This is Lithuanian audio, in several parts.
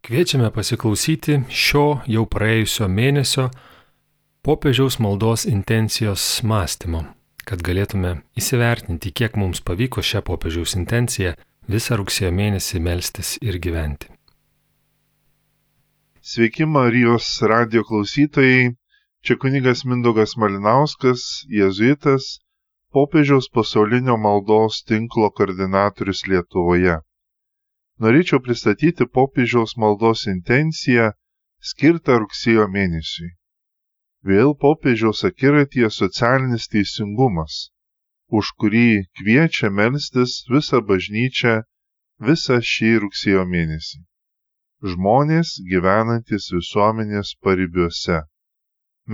Kviečiame pasiklausyti šio jau praėjusio mėnesio popiežiaus maldos intencijos mąstymo, kad galėtume įsivertinti, kiek mums pavyko šią popiežiaus intenciją visą rugsėjo mėnesį melstis ir gyventi. Sveiki Marijos radio klausytojai, čia kunigas Mindogas Malinauskas, jėzuitas, popiežiaus pasaulinio maldos tinklo koordinatorius Lietuvoje norėčiau pristatyti popiežiaus maldos intenciją skirtą rugsėjo mėnesiui. Vėl popiežiaus akiratyje socialinis teisingumas, už kurį kviečia melstis visą bažnyčią visą šį rugsėjo mėnesį. Žmonės gyvenantis visuomenės paribiuose.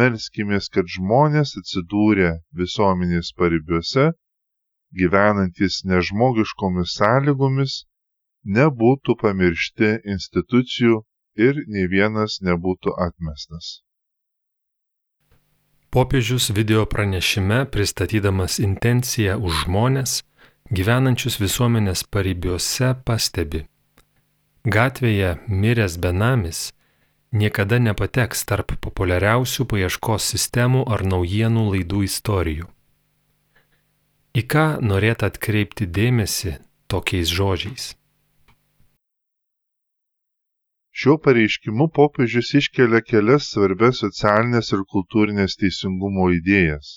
Melskimės, kad žmonės atsidūrę visuomenės paribiuose, gyvenantis nežmogiškomis sąlygomis, nebūtų pamiršti institucijų ir nei vienas nebūtų atmestas. Popiežius video pranešime pristatydamas intenciją už žmonės, gyvenančius visuomenės paribiuose, pastebi. Gatvėje miręs benamis niekada nepateks tarp populiariausių paieškos sistemų ar naujienų laidų istorijų. Į ką norėtų atkreipti dėmesį tokiais žodžiais? Šiuo pareiškimu popiežius iškelia kelias svarbias socialinės ir kultūrinės teisingumo idėjas.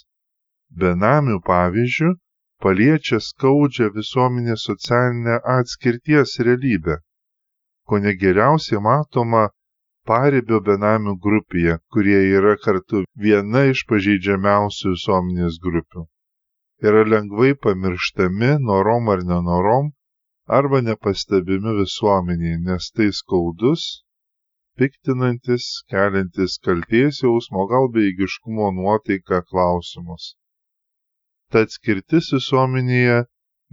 Benamių pavyzdžių paliečia skaudžią visuomenės socialinę atskirties realybę, ko negeriausiai matoma paribio benamių grupėje, kurie yra kartu viena iš pažeidžiamiausių visuomenės grupių. Yra lengvai pamirštami norom ar nenorom arba nepastebimi visuomeniai, nes tai skaudus, piktinantis, keliantis kalties jausmo, gal beigiškumo nuotaiką klausimus. Tad skirtis visuomenėje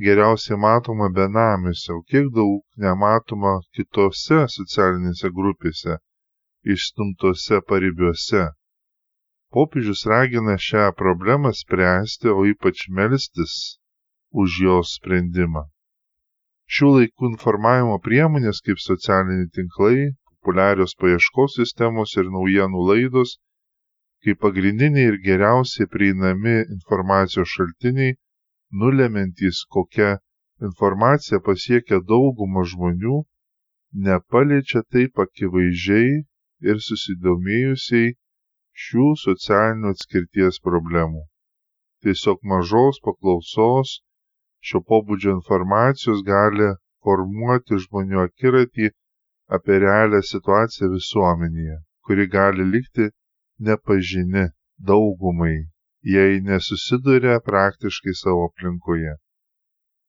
geriausiai matoma benamiuose, o kiek daug nematoma kitose socialinėse grupėse, išstumtose paribiuose. Popiežius ragina šią problemą spręsti, o ypač melstis už jos sprendimą. Šių laikų informavimo priemonės kaip socialiniai tinklai, populiarios paieškos sistemos ir naujienų laidos, kaip pagrindiniai ir geriausiai prieinami informacijos šaltiniai, nulementys, kokia informacija pasiekia daugumą žmonių, nepaliečia taip akivaizdžiai ir susidomėjusiai šių socialinių atskirties problemų. Tiesiog mažos paklausos šio pobūdžio informacijos gali formuoti žmonių akiratį apie realią situaciją visuomenėje, kuri gali likti nepažini daugumai, jei nesusiduria praktiškai savo aplinkoje.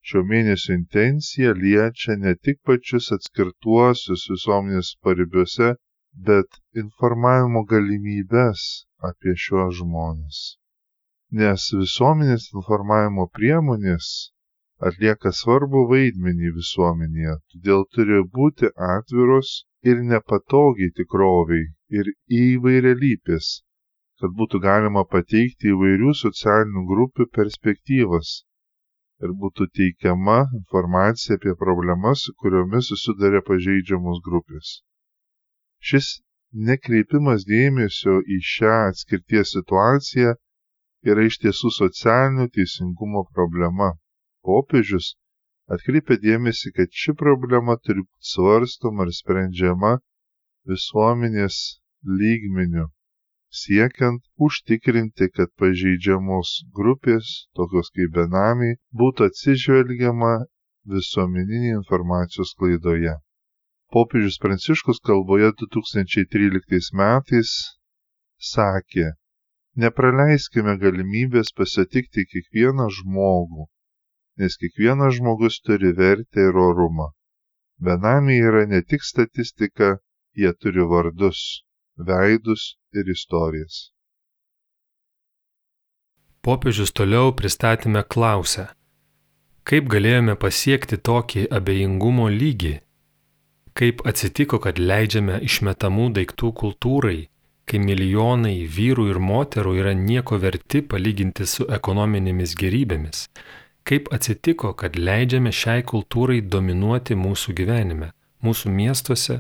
Šio mėnesio intencija liečia ne tik pačius atskirtuosius visuomenės paribiuose, bet informavimo galimybės apie šiuos žmonės. Nes visuomenės informavimo priemonės atlieka svarbų vaidmenį visuomenėje, todėl turi būti atviros ir nepatogiai tikroviai ir įvairialypės, kad būtų galima pateikti įvairių socialinių grupių perspektyvas ir būtų teikiama informacija apie problemas, su kuriomis susidarė pažeidžiamos grupės. Šis nekreipimas dėmesio į šią atskirties situaciją yra iš tiesų socialinio teisingumo problema popiežius atkreipia dėmesį, kad ši problema turi būti svarstoma ir sprendžiama visuomenės lygmeniu, siekiant užtikrinti, kad pažeidžiamos grupės, tokios kaip benamiai, būtų atsižvelgiama visuomeninė informacijos klaidoje. Popiežius Pranciškus kalboje 2013 metais sakė, nepraleiskime galimybės pasitikti kiekvieną žmogų, nes kiekvienas žmogus turi vertę ir orumą. Benamiai yra ne tik statistika, jie turi vardus, veidus ir istorijas. Popiežius toliau pristatymę klausę, kaip galėjome pasiekti tokį abejingumo lygį, kaip atsitiko, kad leidžiame išmetamų daiktų kultūrai, kai milijonai vyrų ir moterų yra nieko verti palyginti su ekonominėmis gerybėmis, Kaip atsitiko, kad leidžiame šiai kultūrai dominuoti mūsų gyvenime, mūsų miestuose,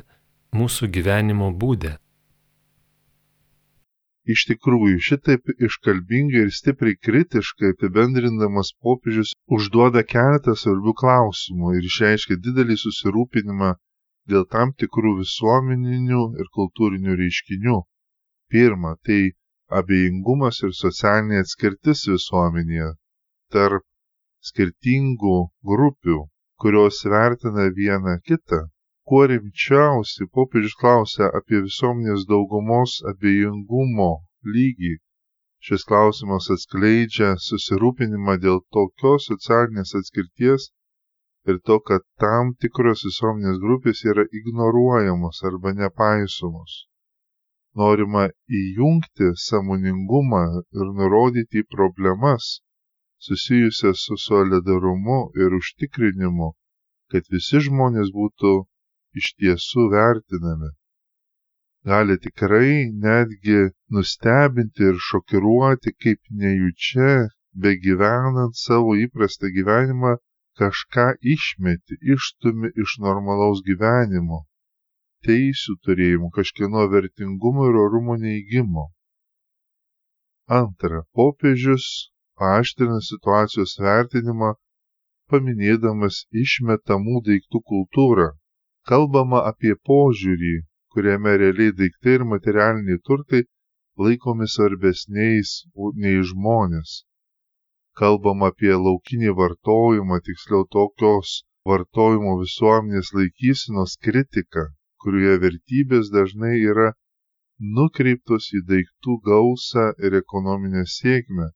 mūsų gyvenimo būdė. Iš tikrųjų, šitaip iškalbingai ir stipriai kritiškai apibendrindamas popiežius užduoda keletą svarbių klausimų ir išreiškia didelį susirūpinimą dėl tam tikrų visuomeninių ir kultūrinių reiškinių. Pirma, tai abejingumas ir socialinė atskirtis visuomenėje tarp skirtingų grupių, kurios vertina vieną kitą. Kuo rimčiausiai popiežius klausia apie visuomenės daugumos abejingumo lygį. Šis klausimas atskleidžia susirūpinimą dėl tokios socialinės atskirties ir to, kad tam tikros visuomenės grupės yra ignoruojamos arba nepaisomos. Norima įjungti samoningumą ir nurodyti problemas susijusias su solidarumu ir užtikrinimu, kad visi žmonės būtų iš tiesų vertinami. Gali tikrai netgi nustebinti ir šokiruoti, kaip nejučia, begyvenant savo įprastą gyvenimą, kažką išmeti, išstumi iš normalaus gyvenimo, teisių turėjimo, kažkieno vertingumo ir orumo neįgymo. Antra, popiežius paaštrina situacijos vertinimą, paminėdamas išmetamų daiktų kultūrą. Kalbama apie požiūrį, kuriame realiai daiktai ir materialiniai turtai laikomi svarbesniais nei žmonės kalbam apie laukinį vartojimą, tiksliau tokios vartojimo visuomenės laikysinos kritiką, kurioje vertybės dažnai yra nukreiptos į daiktų gausą ir ekonominę sėkmę,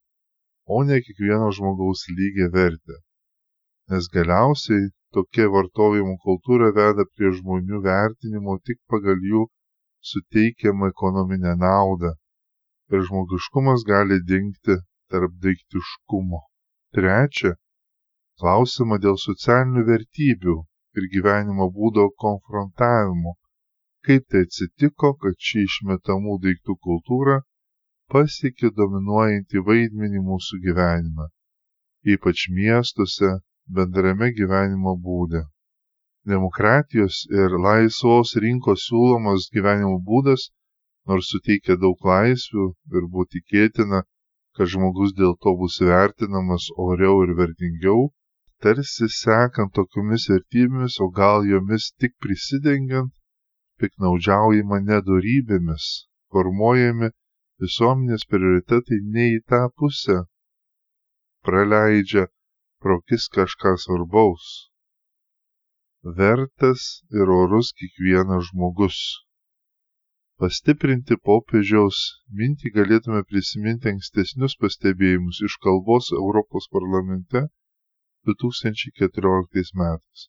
o ne kiekvieno žmogaus lygiai vertę. Nes galiausiai tokia vartojimo kultūra veda prie žmonių vertinimo tik pagal jų suteikiamą ekonominę naudą ir žmogiškumas gali dingti tarpdaiktiškumo. Trečia, klausimą dėl socialinių vertybių ir gyvenimo būdo konfrontavimo. Kaip tai atsitiko, kad ši išmetamų daiktų kultūra pasiekė dominuojantį vaidmenį mūsų gyvenime, ypač miestuose, bendrame gyvenimo būde. Demokratijos ir laisvos rinkos siūlomas gyvenimo būdas, nors suteikia daug laisvių ir buvo tikėtina, kad žmogus dėl to bus vertinamas oriau ir vertingiau, tarsi sekant tokiomis vertybėmis, o gal jomis tik prisidengiant, piknaudžiaujama nedorybėmis, formuojami visuomenės prioritetai ne į tą pusę, praleidžia prokis kažką svarbaus. Vertas ir orus kiekvienas žmogus. Pastiprinti popiežiaus mintį galėtume prisiminti ankstesnius pastebėjimus iš kalbos Europos parlamente 2014 metais.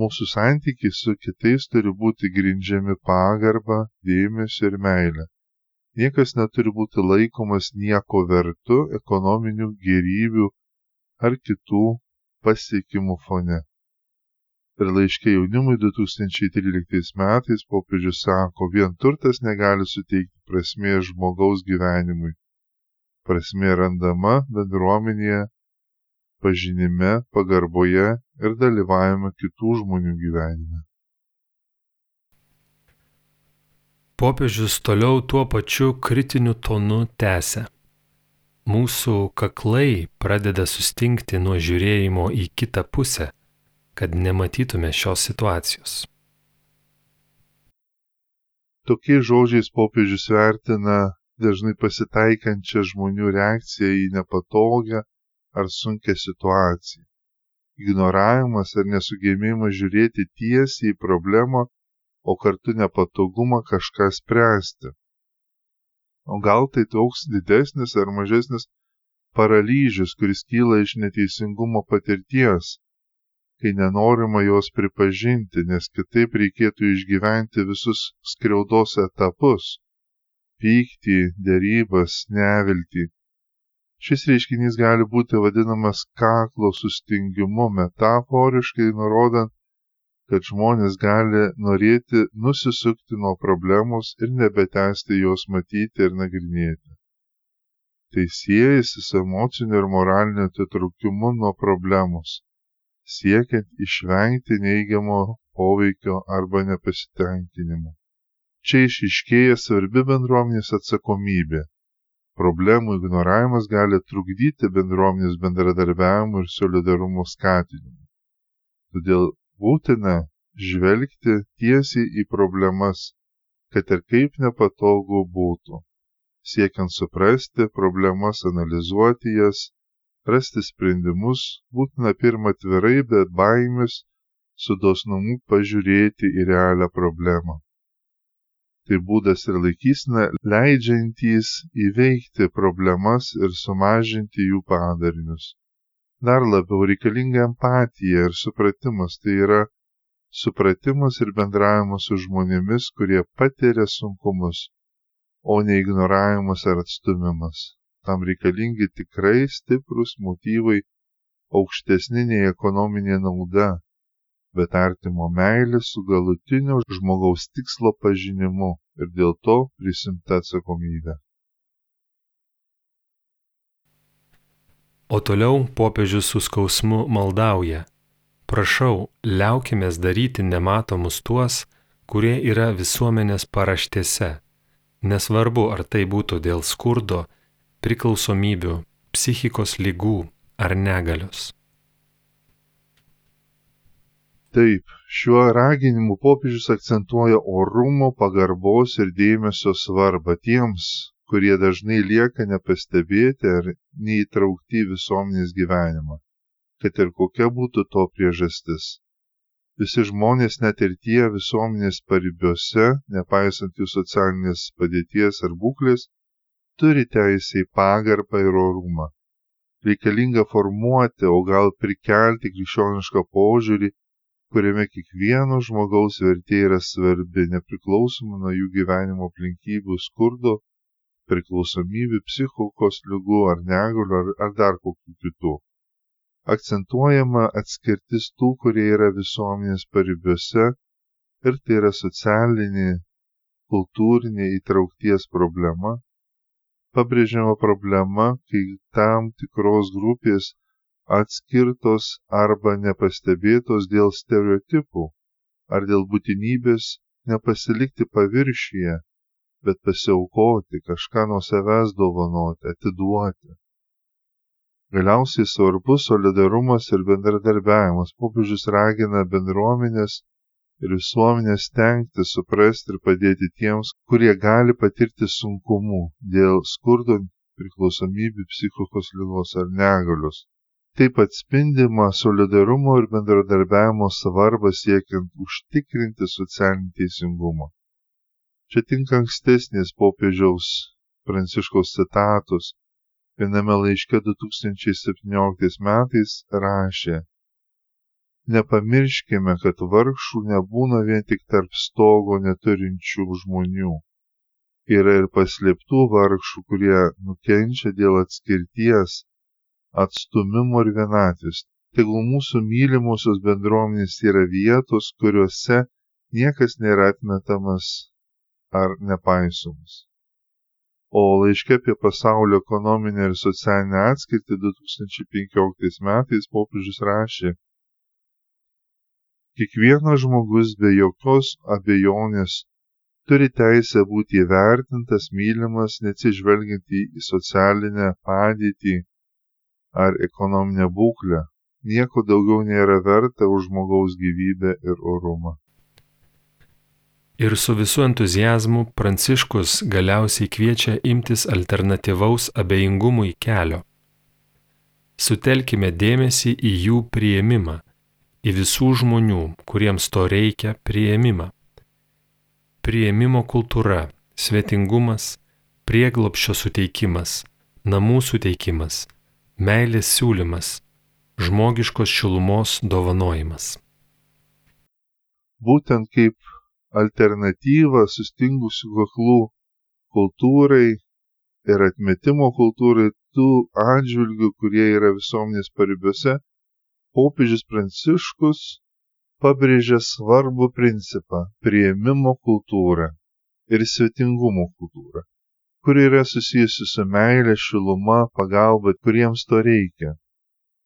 Mūsų santykiai su kitais turi būti grindžiami pagarbą, dėmesio ir meilę. Niekas neturi būti laikomas nieko vertu ekonominių gerybių ar kitų pasiekimų fone ir laiške jaunimui 2013 metais popiežius sako, vien turtas negali suteikti prasmės žmogaus gyvenimui. Prasmė randama bendruomenėje, pažinime, pagarboje ir dalyvavime kitų žmonių gyvenime. Popiežius toliau tuo pačiu kritiniu tonu tęsė. Mūsų kaklai pradeda sustingti nuo žiūrėjimo į kitą pusę kad nematytume šios situacijos. Tokiais žodžiais popiežius vertina dažnai pasitaikančią žmonių reakciją į nepatogią ar sunkę situaciją. Ignoravimas ar nesugebėjimas žiūrėti tiesiai į problemą, o kartu nepatogumą kažką spręsti. O gal tai toks didesnis ar mažesnis paralyžius, kuris kyla iš neteisingumo patirties, kai nenorima jos pripažinti, nes kitaip reikėtų išgyventi visus skriaudos etapus - pyktį, dėrybas, neviltį. Šis reiškinys gali būti vadinamas kaklo sustingimu, metaforiškai nurodant, kad žmonės gali norėti nusisukti nuo problemos ir nebetesti jos matyti ir nagrinėti. Tai siejasi su emociniu ir moraliniu atitraukimu nuo problemos siekiant išvengti neigiamo poveikio arba nepasitenkinimo. Čia išiškėja svarbi bendruomenės atsakomybė. Problemų ignoravimas gali trukdyti bendruomenės bendradarbiavimui ir solidarumo skatinimui. Todėl būtina žvelgti tiesiai į problemas, kad ir kaip nepatogu būtų siekiant suprasti problemas, analizuoti jas, rasti sprendimus, būtina pirmą atvirai, bet baimės, su dosnumu pažiūrėti į realią problemą. Tai būdas ir laikysna leidžiantys įveikti problemas ir sumažinti jų padarinius. Dar labiau reikalinga empatija ir supratimas, tai yra supratimas ir bendravimas su žmonėmis, kurie patiria sunkumus o ne ignoravimas ar atstumimas. Tam reikalingi tikrai stiprus motyvai aukštesni nei ekonominė nauda, bet artimo meilė su galutiniu žmogaus tikslo pažinimu ir dėl to prisimta atsakomybė. O toliau popiežius su skausmu maldauja. Prašau, liaukimės daryti nematomus tuos, kurie yra visuomenės paraštėse Nesvarbu, ar tai būtų dėl skurdo, priklausomybių, psichikos lygų ar negalios. Taip, šiuo raginimu popiežius akcentuoja orumo, pagarbos ir dėmesio svarbą tiems, kurie dažnai lieka nepastebėti ar neįtraukti į visuomenės gyvenimą, kad ir kokia būtų to priežastis. Visi žmonės, net ir tie visuomenės paribiuose, nepaisant jų socialinės padėties ar būklės, turi teisę į pagarbą ir orumą. Reikalinga formuoti, o gal prikelti krikščionišką požiūrį, kuriame kiekvieno žmogaus vertė yra svarbi, nepriklausomai nuo jų gyvenimo aplinkybių skurdo, priklausomybių, psichokos lygų ar negalių ar, ar dar kokių kitų akcentuojama atskirtis tų, kurie yra visuomenės paribiuose ir tai yra socialinė, kultūrinė įtraukties problema. Pabrėžiama problema, kai tam tikros grupės atskirtos arba nepastebėtos dėl stereotipų ar dėl būtinybės nepasilikti paviršyje, bet pasiaukoti, kažką nuo savęs dovanoti, atiduoti. Galiausiai svarbus solidarumas ir bendradarbiavimas. Popiežius ragina bendruomenės ir visuomenę stengti suprasti ir padėti tiems, kurie gali patirti sunkumų dėl skurdo, priklausomybių, psichikos lygos ar negalios. Taip atspindima solidarumo ir bendradarbiavimo svarba siekiant užtikrinti socialinį teisingumą. Čia tinka ankstesnės popiežiaus Pranciškaus citatos viename laiške 2017 metais rašė Nepamirškime, kad vargšų nebūna vien tik tarp stogo neturinčių žmonių. Yra ir paslėptų vargšų, kurie nukenčia dėl atskirties, atstumimo ir vienatvės. Tegul mūsų mylimosios bendruomenės yra vietos, kuriuose niekas nėra atmetamas ar nepaisomas o laiške apie pasaulio ekonominę ir socialinę atskirtį 2015 metais popiežius rašė Kiekvienas žmogus be jokios abejonės turi teisę būti įvertintas, mylimas, neatsižvelgiant į socialinę padėtį ar ekonominę būklę. Nieko daugiau nėra verta už žmogaus gyvybę ir orumą. Ir su visu entuzijazmu Pranciškus galiausiai kviečia imtis alternatyvaus abejingumui kelio. Sutelkime dėmesį į jų prieimimą, į visų žmonių, kuriems to reikia, prieimimą. Prieimimo kultūra, svetingumas, prieglopščio suteikimas, namų suteikimas, meilės siūlymas, žmogiškos šilumos dovanojimas. Būtent kaip alternatyvą sustingusių kaklų kultūrai ir atmetimo kultūrai tų atžvilgių, kurie yra visuomenės paribiuose, popiežius pranciškus pabrėžia svarbų principą - prieimimo kultūrą ir svetingumo kultūrą, kuri yra susijusi su meilė, šiluma, pagalba, kuriems to reikia.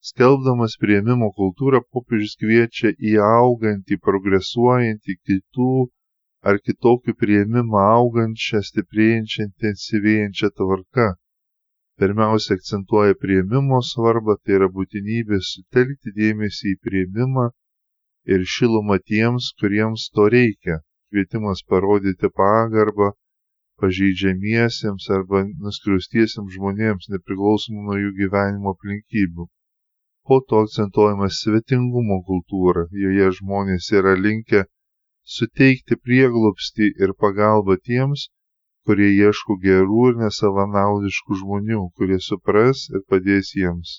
Skelbdamas prieimimo kultūrą, popiežius kviečia į augantį, progresuojantį kitų ar kitokių prieimimą augančią, stiprėjančią, intensyvėjančią tvarką. Pirmiausia, akcentuoja prieimimo svarbą, tai yra būtinybė sutelkti dėmesį į prieimimą ir šilumą tiems, kuriems to reikia. Kvietimas parodyti pagarbą pažeidžiamiesiems arba nuskriaustiesiems žmonėms, nepriklausomai nuo jų gyvenimo aplinkybių po to akcentuojama svetingumo kultūra. Joje žmonės yra linkę suteikti prieglobstį ir pagalbą tiems kurie ieško gerų ir nesavanaudiškų žmonių kurie supras ir padės jiems.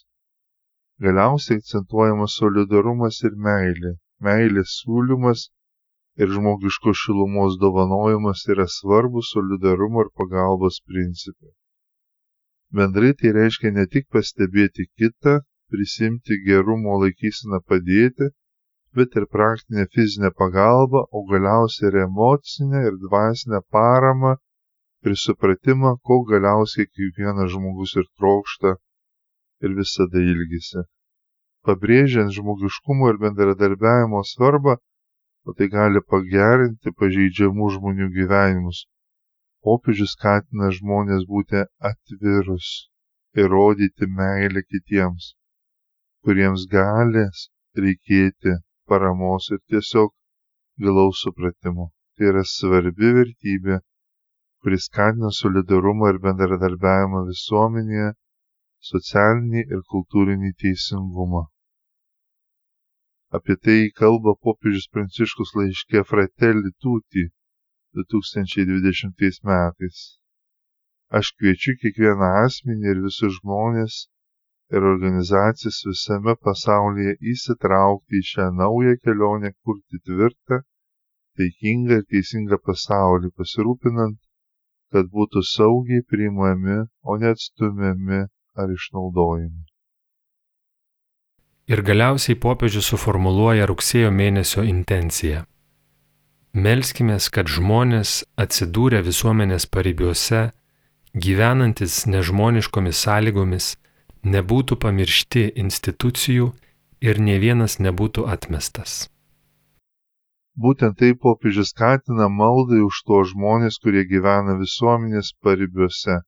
Galiausiai akcentuojamas solidarumas ir meilė. Meilės siūlymas ir žmogiškos šilumos dovanojimas yra svarbus solidarumo ir pagalbos principai. Bendrai tai reiškia ne tik pastebėti kitą, prisimti gerumo laikyseną padėti, bet ir praktinę fizinę pagalbą, o galiausiai ir emocinę ir dvasinę paramą ir supratimą, ko galiausiai kiekvienas žmogus ir trokšta ir visada ilgisi. Pabrėžiant žmogiškumo ir bendradarbiavimo svarbą, o tai gali pagerinti pažeidžiamų žmonių gyvenimus. Popiežius skatina žmonės būti atvirus ir rodyti meilę kitiems kuriems gali reikėti paramos ir tiesiog gilaus supratimo. Tai yra svarbi vertybė, kuris skatina solidarumą ir bendradarbiavimą visuomenėje, socialinį ir kultūrinį teisingumą. Apie tai kalba popiežius Pranciškus laiškė Fratelli Tutti 2020 metais. Aš kviečiu kiekvieną asmenį ir visus žmonės ir organizacijas visame pasaulyje įsitraukti į šią naują kelionę kurti tvirtą, taikingą ir teisingą pasaulį, pasirūpinant, kad būtų saugiai priimami, o ne atstumiami ar išnaudojami. Ir galiausiai popiežius suformuluoja rugsėjo mėnesio intenciją. Melskime, kad žmonės atsidūrę visuomenės paribiuose, gyvenantis nežmoniškomis sąlygomis, nebūtų pamiršti institucijų ir ne vienas nebūtų atmestas. Būtent taip popiežius skatina maldai už to žmonės, kurie gyvena visuomenės paribiuose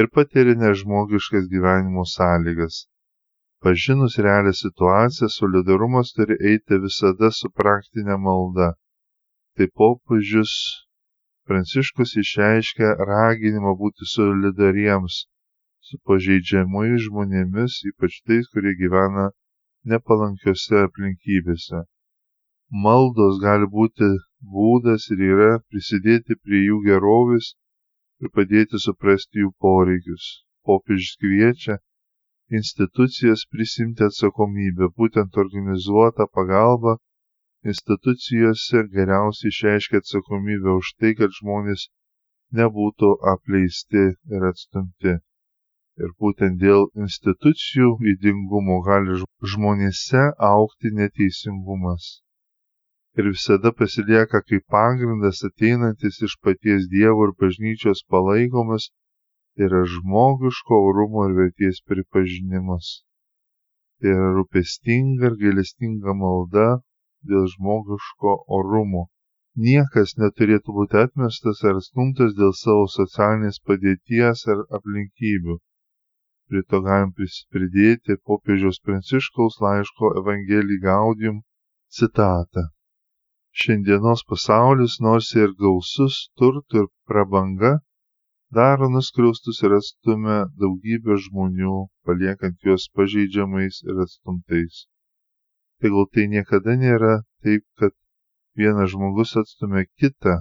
ir patiria nežmogiškas gyvenimo sąlygas. Pažinus realią situaciją, solidarumas turi eiti visada su praktinė malda. Tai popiežius Pranciškus išreiškia raginimą būti solidariems su pažeidžiamais žmonėmis, ypač tais, kurie gyvena nepalankiose aplinkybėse. Maldos gali būti būdas ir yra prisidėti prie jų gerovės ir padėti suprasti jų poreikius. Popiežius kviečia institucijas prisimti atsakomybę, būtent organizuota pagalba institucijose geriausiai išreiškia atsakomybę už tai, kad žmonės nebūtų apleisti ir atstumti ir būtent dėl institucijų ydingumo gali žmonėse aukti neteisingumas. Ir visada pasilieka kaip pagrindas ateinantis iš paties Dievo ir bažnyčios palaikomas yra žmogiško orumo ir verties pripažinimas. Tai yra rūpestinga ir gailestinga malda dėl žmogiško orumo. Niekas neturėtų būti atmestas ar stumtas dėl savo socialinės padėties ar aplinkybių Prie to galim pridėti popiežiaus Pranciškaus laiško Evangelį Gaudium citatą. Šiandienos pasaulis, nors ir gausus turtų ir prabanga, daro nuskriaustus ir atstumia daugybę žmonių, paliekant juos pažeidžiamais ir atstumtais. Tegul tai niekada nėra taip, kad vienas žmogus atstumia kitą,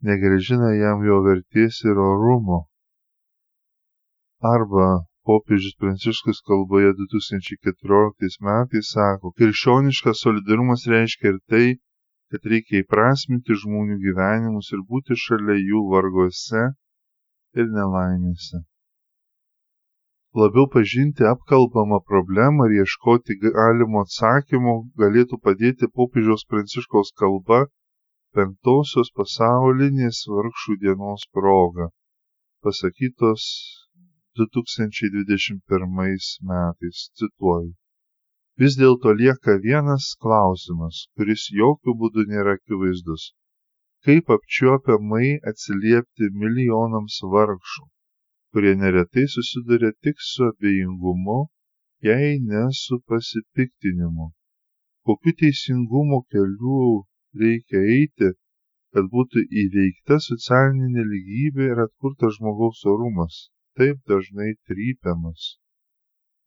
negražina jam jo vertės ir orumo, arba popiežius pranciškus kalboje 2014 metais sako, krikščioniškas solidarumas reiškia ir tai, kad reikia įprasminti žmonių gyvenimus ir būti šalia jų varguose ir nelaimėse. Labiau pažinti apkalbamą problemą ir ieškoti galimo atsakymo galėtų padėti popiežiaus pranciškaus kalba penktosios pasaulinės vargšų dienos proga, pasakytos 2021 metais, cituoju. Vis dėlto lieka vienas klausimas, kuris jokių būdų nėra akivaizdus. Kaip apčiuopiamai atsiliepti milijonams vargšų, kurie neretai susiduria tik su abejingumu, jei ne su pasipiktinimu. Kokiu teisingumo keliu reikia eiti, kad būtų įveikta socialinė neligybė ir atkurtas žmogaus orumas, taip dažnai trypiamas.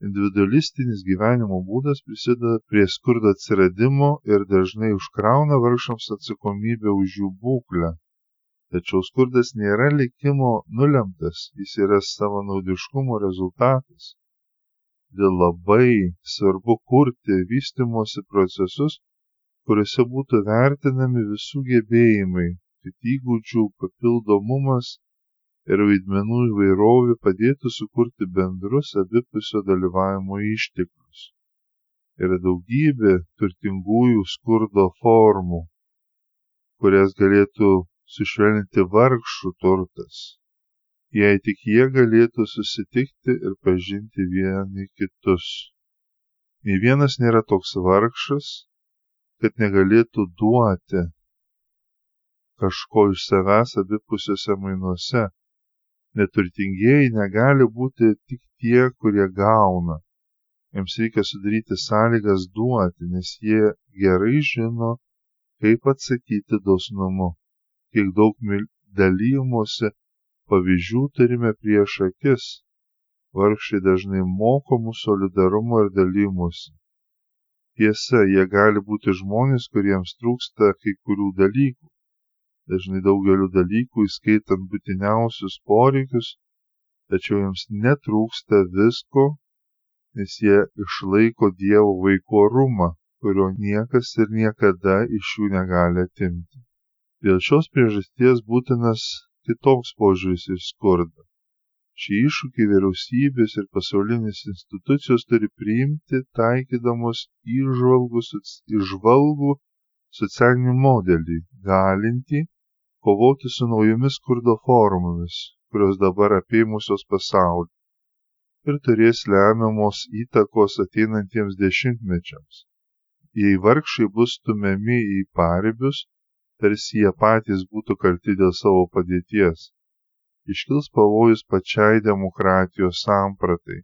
Individualistinis gyvenimo būdas prisideda prie skurdo atsiradimo ir dažnai užkrauna vargšams atsakomybę už jų būklę. Tačiau skurdas nėra likimo nulemtas, jis yra savo naudiškumo rezultatas. Dėl labai svarbu kurti vystimosi procesus, kuriuose būtų vertinami visų gebėjimai, kad įgūdžių papildomumas ir vaidmenų įvairovė padėtų sukurti bendrus abipusio dalyvavimo išteklius. Yra daugybė turtingųjų skurdo formų, kurias galėtų sušvelninti vargšų turtas, jei tik jie galėtų susitikti ir pažinti vieni kitus. Nė vienas nėra toks vargšas, kad negalėtų duoti kažko iš savęs abipusiuose mainuose. Neturtingieji negali būti tik tie, kurie gauna. Jiems reikia sudaryti sąlygas duoti, nes jie gerai žino, kaip atsakyti dosnumu. Kiek daug dalymuose pavyzdžių turime prieš akis. Vargšiai dažnai moko mūsų solidarumo ir dalymusi. Tiesa, jie gali būti žmonės, kuriems trūksta kai kurių dalykų. Dažnai daugeliu dalykų, įskaitant būtiniausius poreikius, tačiau jiems netrūksta visko, nes jie išlaiko Dievo vaiko orumą, kurio niekas ir niekada iš jų negali atimti. Dėl šios priežasties būtinas kitoks požiūris į skurdą. Šį iššūkį vyriausybės ir pasaulinės institucijos turi priimti taikydamos įžvalgų socialinį modelį, galintį kovoti su naujomis skurdo formomis, kurios dabar apėmusios pasaulį ir turės lemiamos įtakos ateinantiems dešimtmečiams. Jei vargšai bus stumiami į paribius, tarsi jie patys būtų kalti dėl savo padėties iškils pavojus pačiai demokratijos sampratai,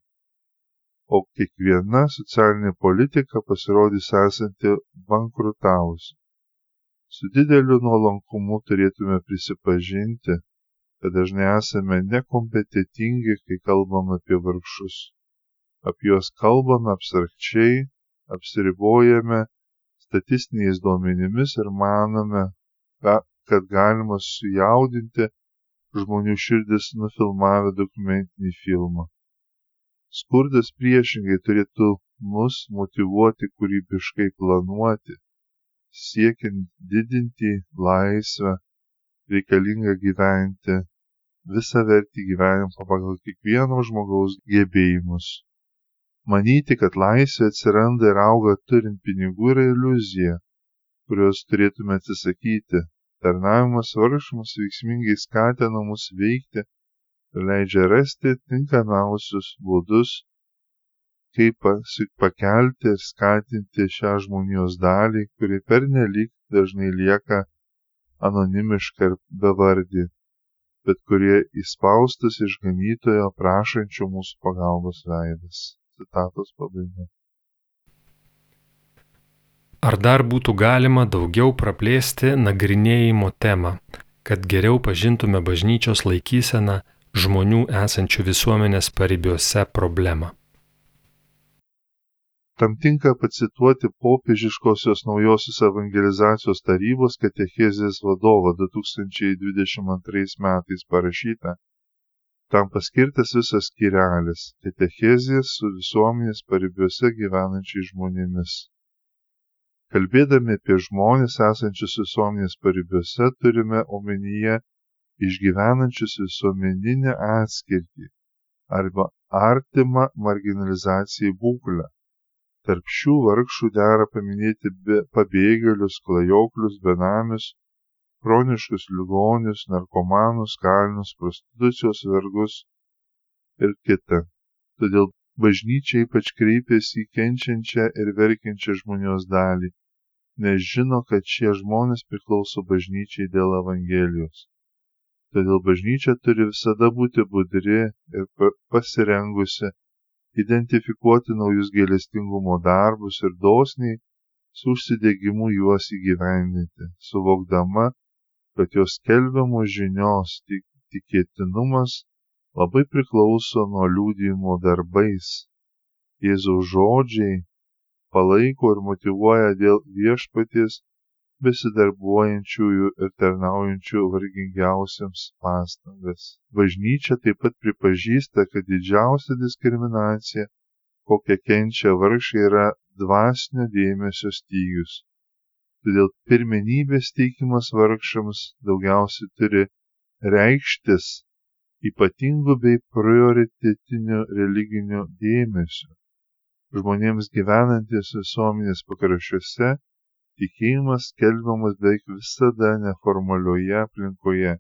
o kiekviena socialinė politika pasirodys esanti bankrutavusi. Su dideliu nuolankumu turėtume prisipažinti, kad dažnai esame nekompetitingi, kai kalbame apie vargšus. Apie juos kalbame abstrakčiai, apsiribojame statistiniais duomenimis ir manome, kad galima sujaudinti žmonių širdis nufilmavę dokumentinį filmą. Skurdas priešingai turėtų mus motivuoti kūrybiškai planuoti, siekiant didinti laisvę, reikalingą gyventi visą vertį gyvenimą pagal kiekvieno žmogaus gebėjimus. Manyti, kad laisvė atsiranda ir auga turint pinigų yra iliuzija, kurios turėtume atsisakyti, Tarnavimas vargšams veiksmingai skatina mus veikti ir leidžia rasti tinkamiausius būdus, kaip pakelti ir skatinti šią žmonijos dalį, kuri pernelyg dažnai lieka anonimiška ir bevardė, bet kurie įspaustas išganytojo prašančio mūsų pagalbos veidas. Citatos pabaiga. Ar dar būtų galima daugiau praplėsti nagrinėjimo temą, kad geriau pažintume bažnyčios laikyseną žmonių esančių visuomenės paribiuose problemą? Tam tinka pacituoti popiežiškosios naujosios evangelizacijos tarybos katechezės vadovą 2022 metais parašytą. Tam paskirtas visas skirelis - katechezės su visuomenės paribiuose gyvenančiais žmonėmis. Kalbėdami apie žmones esančius visuomenės paribiuose turime omenyje išgyvenančius visuomeninę atskirtį arba artimą marginalizacijai būklę. Tarp šių vargšų dera paminėti pabėgėlius, klajoklius, benamius, chroniškus ligonius, narkomanus, kalinius, prostitucijos vergus, ir kita. Todėl bažnyčia ypač kreipiasi į kenčiančią ir verkiančią žmonijos dalį, nes žino, kad šie žmonės priklauso bažnyčiai dėl Evangelijos. Todėl bažnyčia turi visada būti budri ir pasirengusi identifikuoti naujus gailestingumo darbus ir dosniai su užsidegimu juos įgyvendinti, suvokdama, kad jos skelbiamos žinios tikėtinumas labai priklauso nuo liūdėjimo darbais. Jėzaus žodžiai palaiko ir motivuoja dėl viešpaties besidarbuojančiųjų ir tarnaujančių vargingiausiams pastangas. Bažnyčia taip pat pripažįsta, kad didžiausia diskriminacija, kokią kenčia vargšai, yra dvasinio dėmesio stygius. Todėl pirmenybės teikimas vargšams daugiausiai turi reikštis ypatingu bei prioritetiniu religiniu dėmesiu. Žmonėms gyvenantis visuomenės pakraščiuose tikėjimas skelbiamas beveik visada neformalioje aplinkoje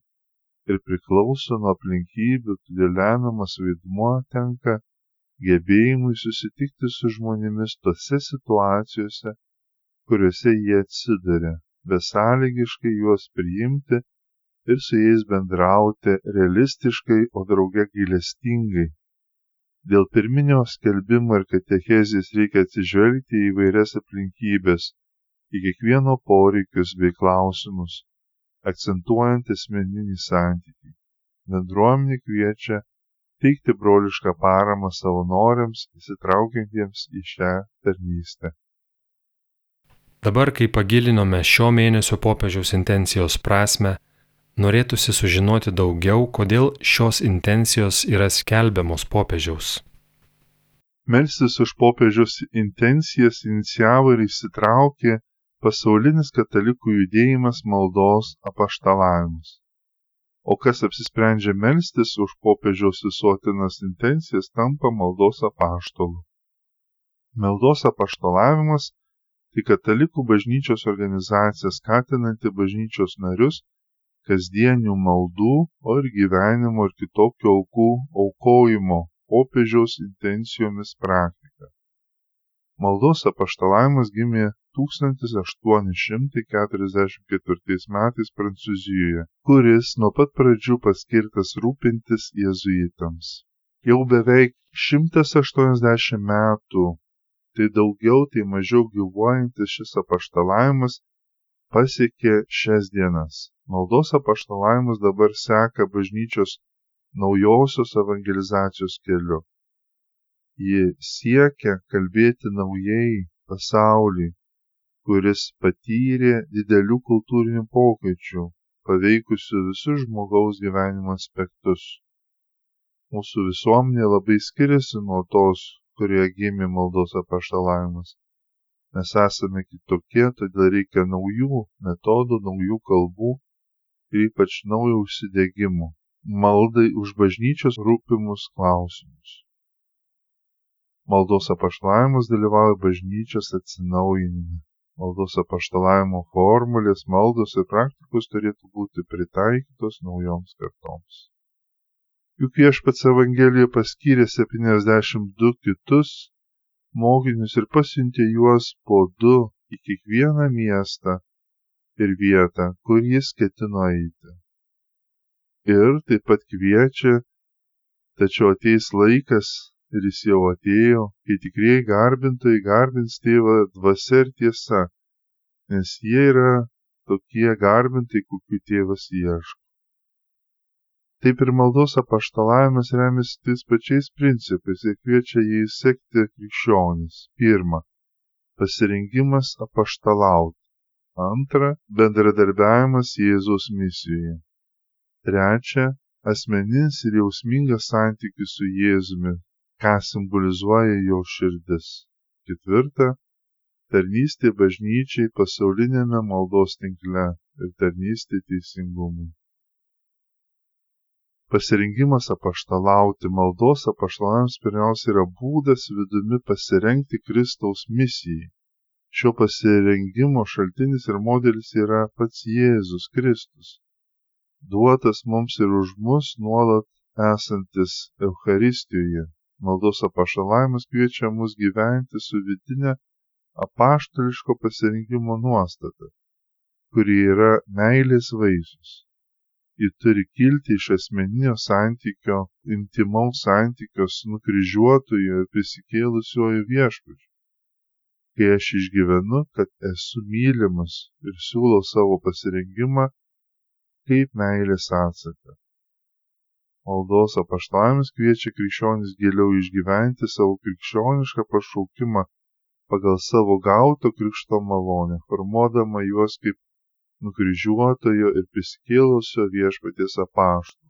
ir priklauso nuo aplinkybių, todėl lemiamas vaidmuo tenka gebėjimui susitikti su žmonėmis tose situacijose, kuriuose jie atsiduria, besąlygiškai juos priimti ir su jais bendrauti realistiškai, o drauge gailestingai. Dėl pirminio skelbimo ir katechezės reikia atsižvelgti į vairias aplinkybės, į kiekvieno poreikius bei klausimus, akcentuojant asmeninį santykį. Bendruomenė kviečia teikti brolišką paramą savanoriams įsitraukiantiems į šią tarnystę. Dabar, kai pagilinome šio mėnesio popiežiaus intencijos prasme, norėtųsi sužinoti daugiau, kodėl šios intencijos yra skelbiamos popiežiaus. Melstis už popiežiaus intencijas inicijavo ir įsitraukė pasaulinis katalikų judėjimas maldos apaštalavimus o kas apsisprendžia melstis už popiežiaus visuotinas intencijas tampa maldos apaštalu. Maldos apaštalavimas tai katalikų bažnyčios organizacija skatinanti bažnyčios narius kasdienių maldų, o ir gyvenimo ir kitokio aukų aukojimo popiežiaus intencijomis praktika. Maldos apaštalavimas gimė 1844 metais Prancūzijoje, kuris nuo pat pradžių paskirtas rūpintis jėzuitams. Jau beveik 180 metų, tai daugiau, tai mažiau gyvuojantis šis apaštalavimas pasiekė šias dienas. Maldos apaštalavimas dabar seka bažnyčios naujosios evangelizacijos keliu. Ji siekia kalbėti naujai pasauliui, kuris patyrė didelių kultūrinių pokyčių, paveikusių visus žmogaus gyvenimo aspektus. Mūsų visuomenė labai skiriasi nuo tos, kurioje gimė maldos apaštalavimas. Mes esame kitokie, todėl reikia naujų metodų, naujų kalbų ir ypač naujo užsidėgymo maldai už bažnyčios rūpimus klausimus. Maldos apaštalavimas dalyvauja bažnyčios atsinaujinime maldos apaštalavimo formulės, maldos ir praktikos turėtų būti pritaikytos naujoms kartoms. Juk viešpats Evangelijoje paskyrė 72 kitus mokinius ir pasiuntė juos po du į kiekvieną miestą ir vietą, kur jis ketino eiti. Ir taip pat kviečia, tačiau ateis laikas, ir jis jau atėjo, kai tikrieji garbintojai garbins tėvą dvasia ir tiesa, nes jie yra tokie garbintai, kokių tėvas ieško. Taip ir maldos apaštalavimas remiasi tais pačiais principais ir kviečia jį sekti krikščionis. Pirma, pasirengimas apaštalauti. Antra, bendradarbiavimas Jėzaus misijoje. Trečia, asmeninis ir jausmingas santykis su Jėzumi, ką simbolizuoja jo širdis. Ketvirta - tarnystė bažnyčiai pasaulinėme maldos tinkle ir tarnystė teisingumui. Pasirengimas apaštalauti maldos apaštalams pirmiausia yra būdas vidumi pasirengti Kristaus misijai. Šio pasirengimo šaltinis ir modelis yra pats Jėzus Kristus. Duotas mums ir už mus nuolat esantis Eucharistijoje. Maldos apaštalavimas kviečia mus gyventi su vidinė apaštališko pasirinkimo nuostata, kuri yra meilės vaisius. Ji turi kilti iš asmeninio santykio, intimaus santykio su nukryžiuotoju ir prisikėlusioju viešpačiu. Kai aš išgyvenu, kad esu mylimas ir siūlau savo pasirinkimą kaip meilės atsaką. Maldos apaštalavimas kviečia krikščionis giliau išgyventi savo krikščionišką pašaukimą pagal savo gauto krikšto malonę, formuodama juos kaip nukryžiuotojo ir prisikėlusio viešpaties apaštų.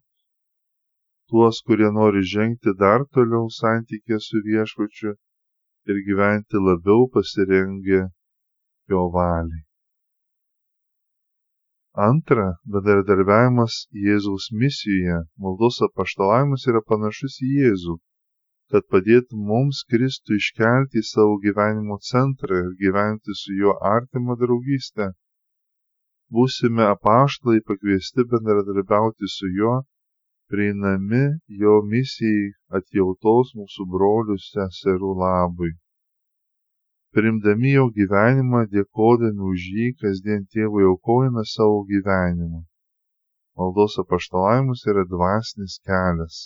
Tuos, kurie nori žengti dar toliau santykė su viešpačiu ir gyventi labiau pasirengę jo valiai. Antra, bendradarbiavimas Jėzaus misijoje, maldos apaštalavimas yra panašus į Jėzų, kad padėtų mums Kristų iškelti į savo gyvenimo centrą ir gyventi su juo artimą draugystę. Būsime apaštlai pakviesti bendradarbiauti su juo, prieinami jo misijai atjautos mūsų brolių seserų labui. Primdami jo gyvenimą, dėkodami už jį, kasdien tėvui aukojame savo gyvenimą. Maldos apaštalavimus yra dvasinis kelias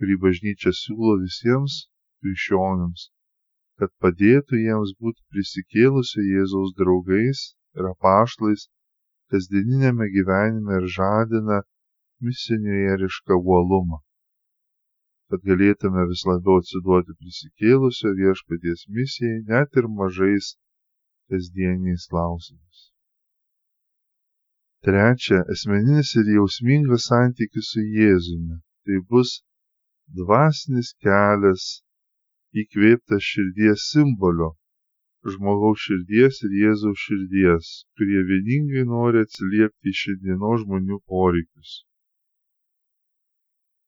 kurį bažnyčia siūlo visiems krikščionims, kad padėtų jiems būti prisikėlusio Jėzaus draugais ir apaštlais kasdieninėme gyvenime ir žadina misionierišką uolumą, kad galėtume vis labiau atsiduoti prisikėlusio viešpaties misijai net ir mažais kasdieniais klausimais. Trečia, asmeninis ir jausmingas santykis su Jėzumi. Tai bus dvasinis kelias įkvėptas širdies simbolio žmogaus širdies ir Jėzaus širdies, kurie vieningai nori atsiliepti į šiandienos žmonių poreikius.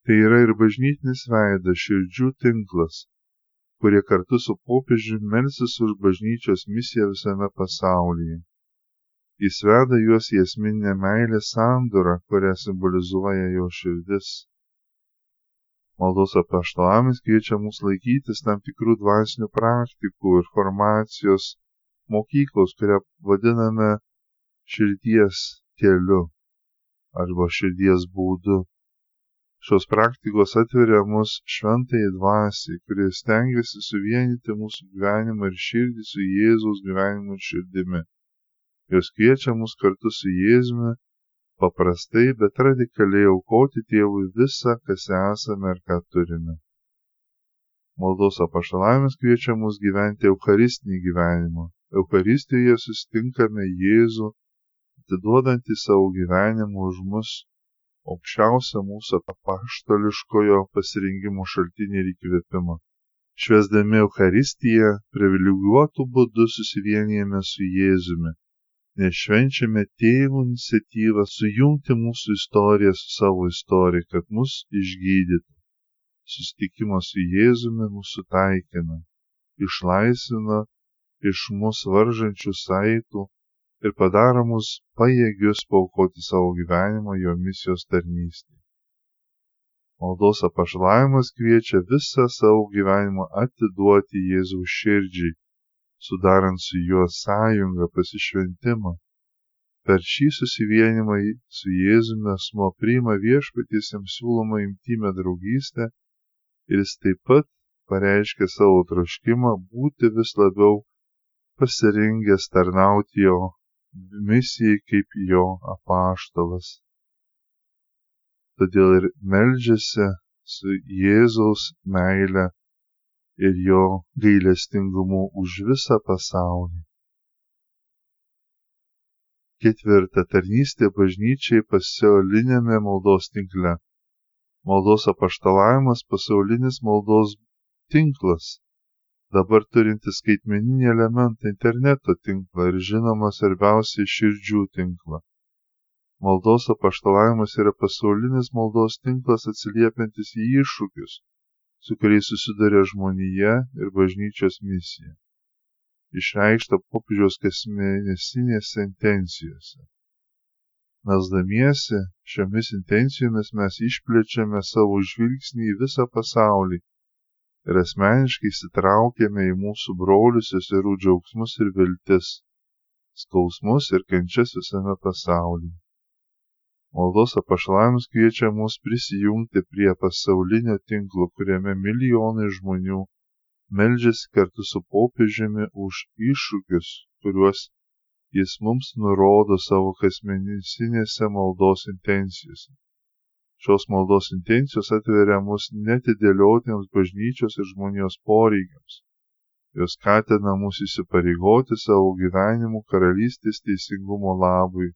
Tai yra ir bažnytinis veidas širdžių tinklas, kurie kartu su popiežiumi melsis už bažnyčios misiją visame pasaulyje. Jis veda juos į esminę meilę sandorą, kurią simbolizuoja jo širdis. Maldos apaštalavimas kviečia mus laikytis tam tikrų dvasinių praktikų ir formacijos mokyklos, kurią vadiname širdies keliu arba širdies būdu. Šios praktikos atveria mus šventai dvasiai, kurie stengiasi suvienyti mūsų gyvenimą ir širdį su Jėzaus gyvenimu ir širdimi. Jos kviečia mus kartu su Jėzumi paprastai, bet radikaliai aukoti Dievui visą, kas esame ir ką turime. Maldos apaštalavimas kviečia mus gyventi Eucharistinį gyvenimą. Eucharistijoje sustinkame Jėzų, atiduodantį savo gyvenimą už mus aukščiausią mūsų apaštališkojo pasirinkimo šaltinį ir įkvėpimą. Švesdami Eucharistiją, privilegijuotų būdų susivienijame su Jėzumi nes švenčiame tėvų iniciatyvą sujungti mūsų istoriją su savo istorija, kad mus išgydytų. Susitikimas su Jėzumi mūsų taikina, išlaisvina iš mūsų varžančių saitų ir padaro mus pajėgius paukoti savo gyvenimą jo misijos tarnystėje. Maldos apašlavimas kviečia visą savo gyvenimą atiduoti Jėzaus širdžiai sudarant su juo sąjungą pasišventimą. Per šį susivienimą su Jėzumi asmo priima viešpaties jam siūlomą imtymę draugystę ir jis taip pat pareiškia savo troškimą būti vis labiau pasirengęs tarnauti jo misijai kaip jo apaštalas. Todėl ir meldžiasi su Jėzaus meile ir jo gailestingumu už visą pasaulį. Ketvirta tarnystė bažnyčiai pasaulinėme maldos tinkle. Maldos apaštalavimas pasaulinis maldos tinklas, dabar turintis skaitmeninį elementą interneto tinklą ir žinoma svarbiausiai širdžių tinklą. Maldos apaštalavimas yra pasaulinis maldos tinklas atsiliepiantis į iššūkius, su kuriais susiduria žmonija ir bažnyčios misija. Išreikšta popiežiaus kasmėnesinėse intencijose. Melsdamiesi šiomis intencijomis mes išplečiame savo žvilgsnį į visą pasaulį ir asmeniškai įsitraukėme į mūsų brolius seserų džiaugsmus ir viltis, skausmus ir kančias visame pasaulyje. Maldos apašlavimas kviečia mus prisijungti prie pasaulinio tinklo, kuriame milijonai žmonių meldžiasi kartu su popiežiumi už iššūkius, kuriuos jis mums nurodo savo kasmėnesinėse maldos intencijose. Šios maldos intencijos atveria mus netidėliotiems bažnyčios ir žmonijos poreikiams. Jos skatina mus įsipareigoti savo gyvenimu karalystės teisingumo labui,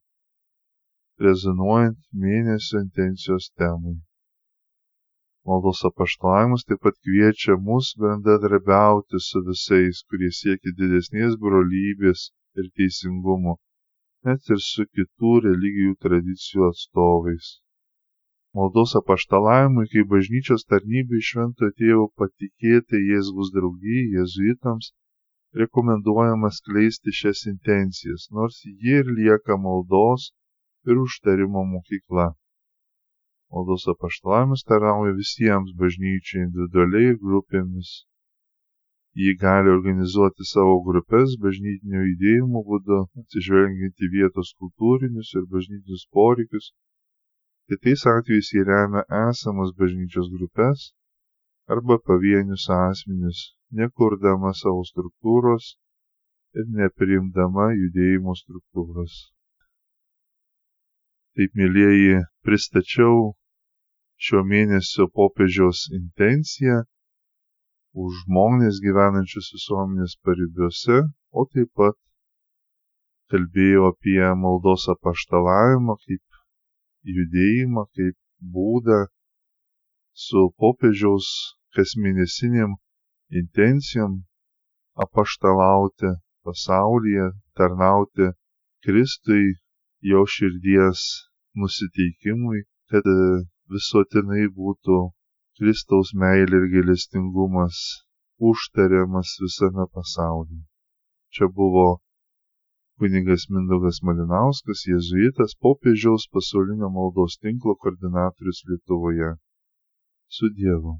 rezonuojant mėnesio intencijos temai. Maldos apaštalavimas taip pat kviečia mus bendradarbiauti su visais, kurie siekia didesnės brolybės ir teisingumo, net ir su kitų religijų tradicijų atstovais. Maldos apaštalavimui kaip bažnyčios tarnybai šventojo tėvo patikėti Jėzus draugijai, jėzuitams, rekomenduojama skleisti šias intencijas, nors ji ir lieka maldos ir užtarimo mokykla. Maldos apaštalavimas tarauja visiems bažnyčiai individualiai ir grupėmis ji gali organizuoti savo grupes bažnytinio judėjimo būdu, atsižvelgiant į vietos kultūrinius ir bažnytinius poreikius. Kitais atvejais jie remia esamas bažnyčios grupės arba pavienius asmenis, nekurdama savo struktūros ir nepriimdama judėjimo struktūros. Taip, mėlyjeji, pristačiau šio mėnesio popiežiaus intenciją už žmonės gyvenančius visuomenės paribiuose, o taip pat kalbėjo apie maldos apaštalavimą kaip judėjimą, kaip būdą su popiežiaus kasmėnesiniam intencijom apaštalauti pasaulyje, tarnauti Kristui, jo širdies nusiteikimui, kad visuotinai būtų Kristaus meilė ir gailestingumas užtariamas visame pasaulyje. Čia buvo kunigas Mindaugas Malinauskas, jėzuitas, popiežiaus pasaulinio maldos tinklo koordinatorius Lietuvoje. Su Dievu.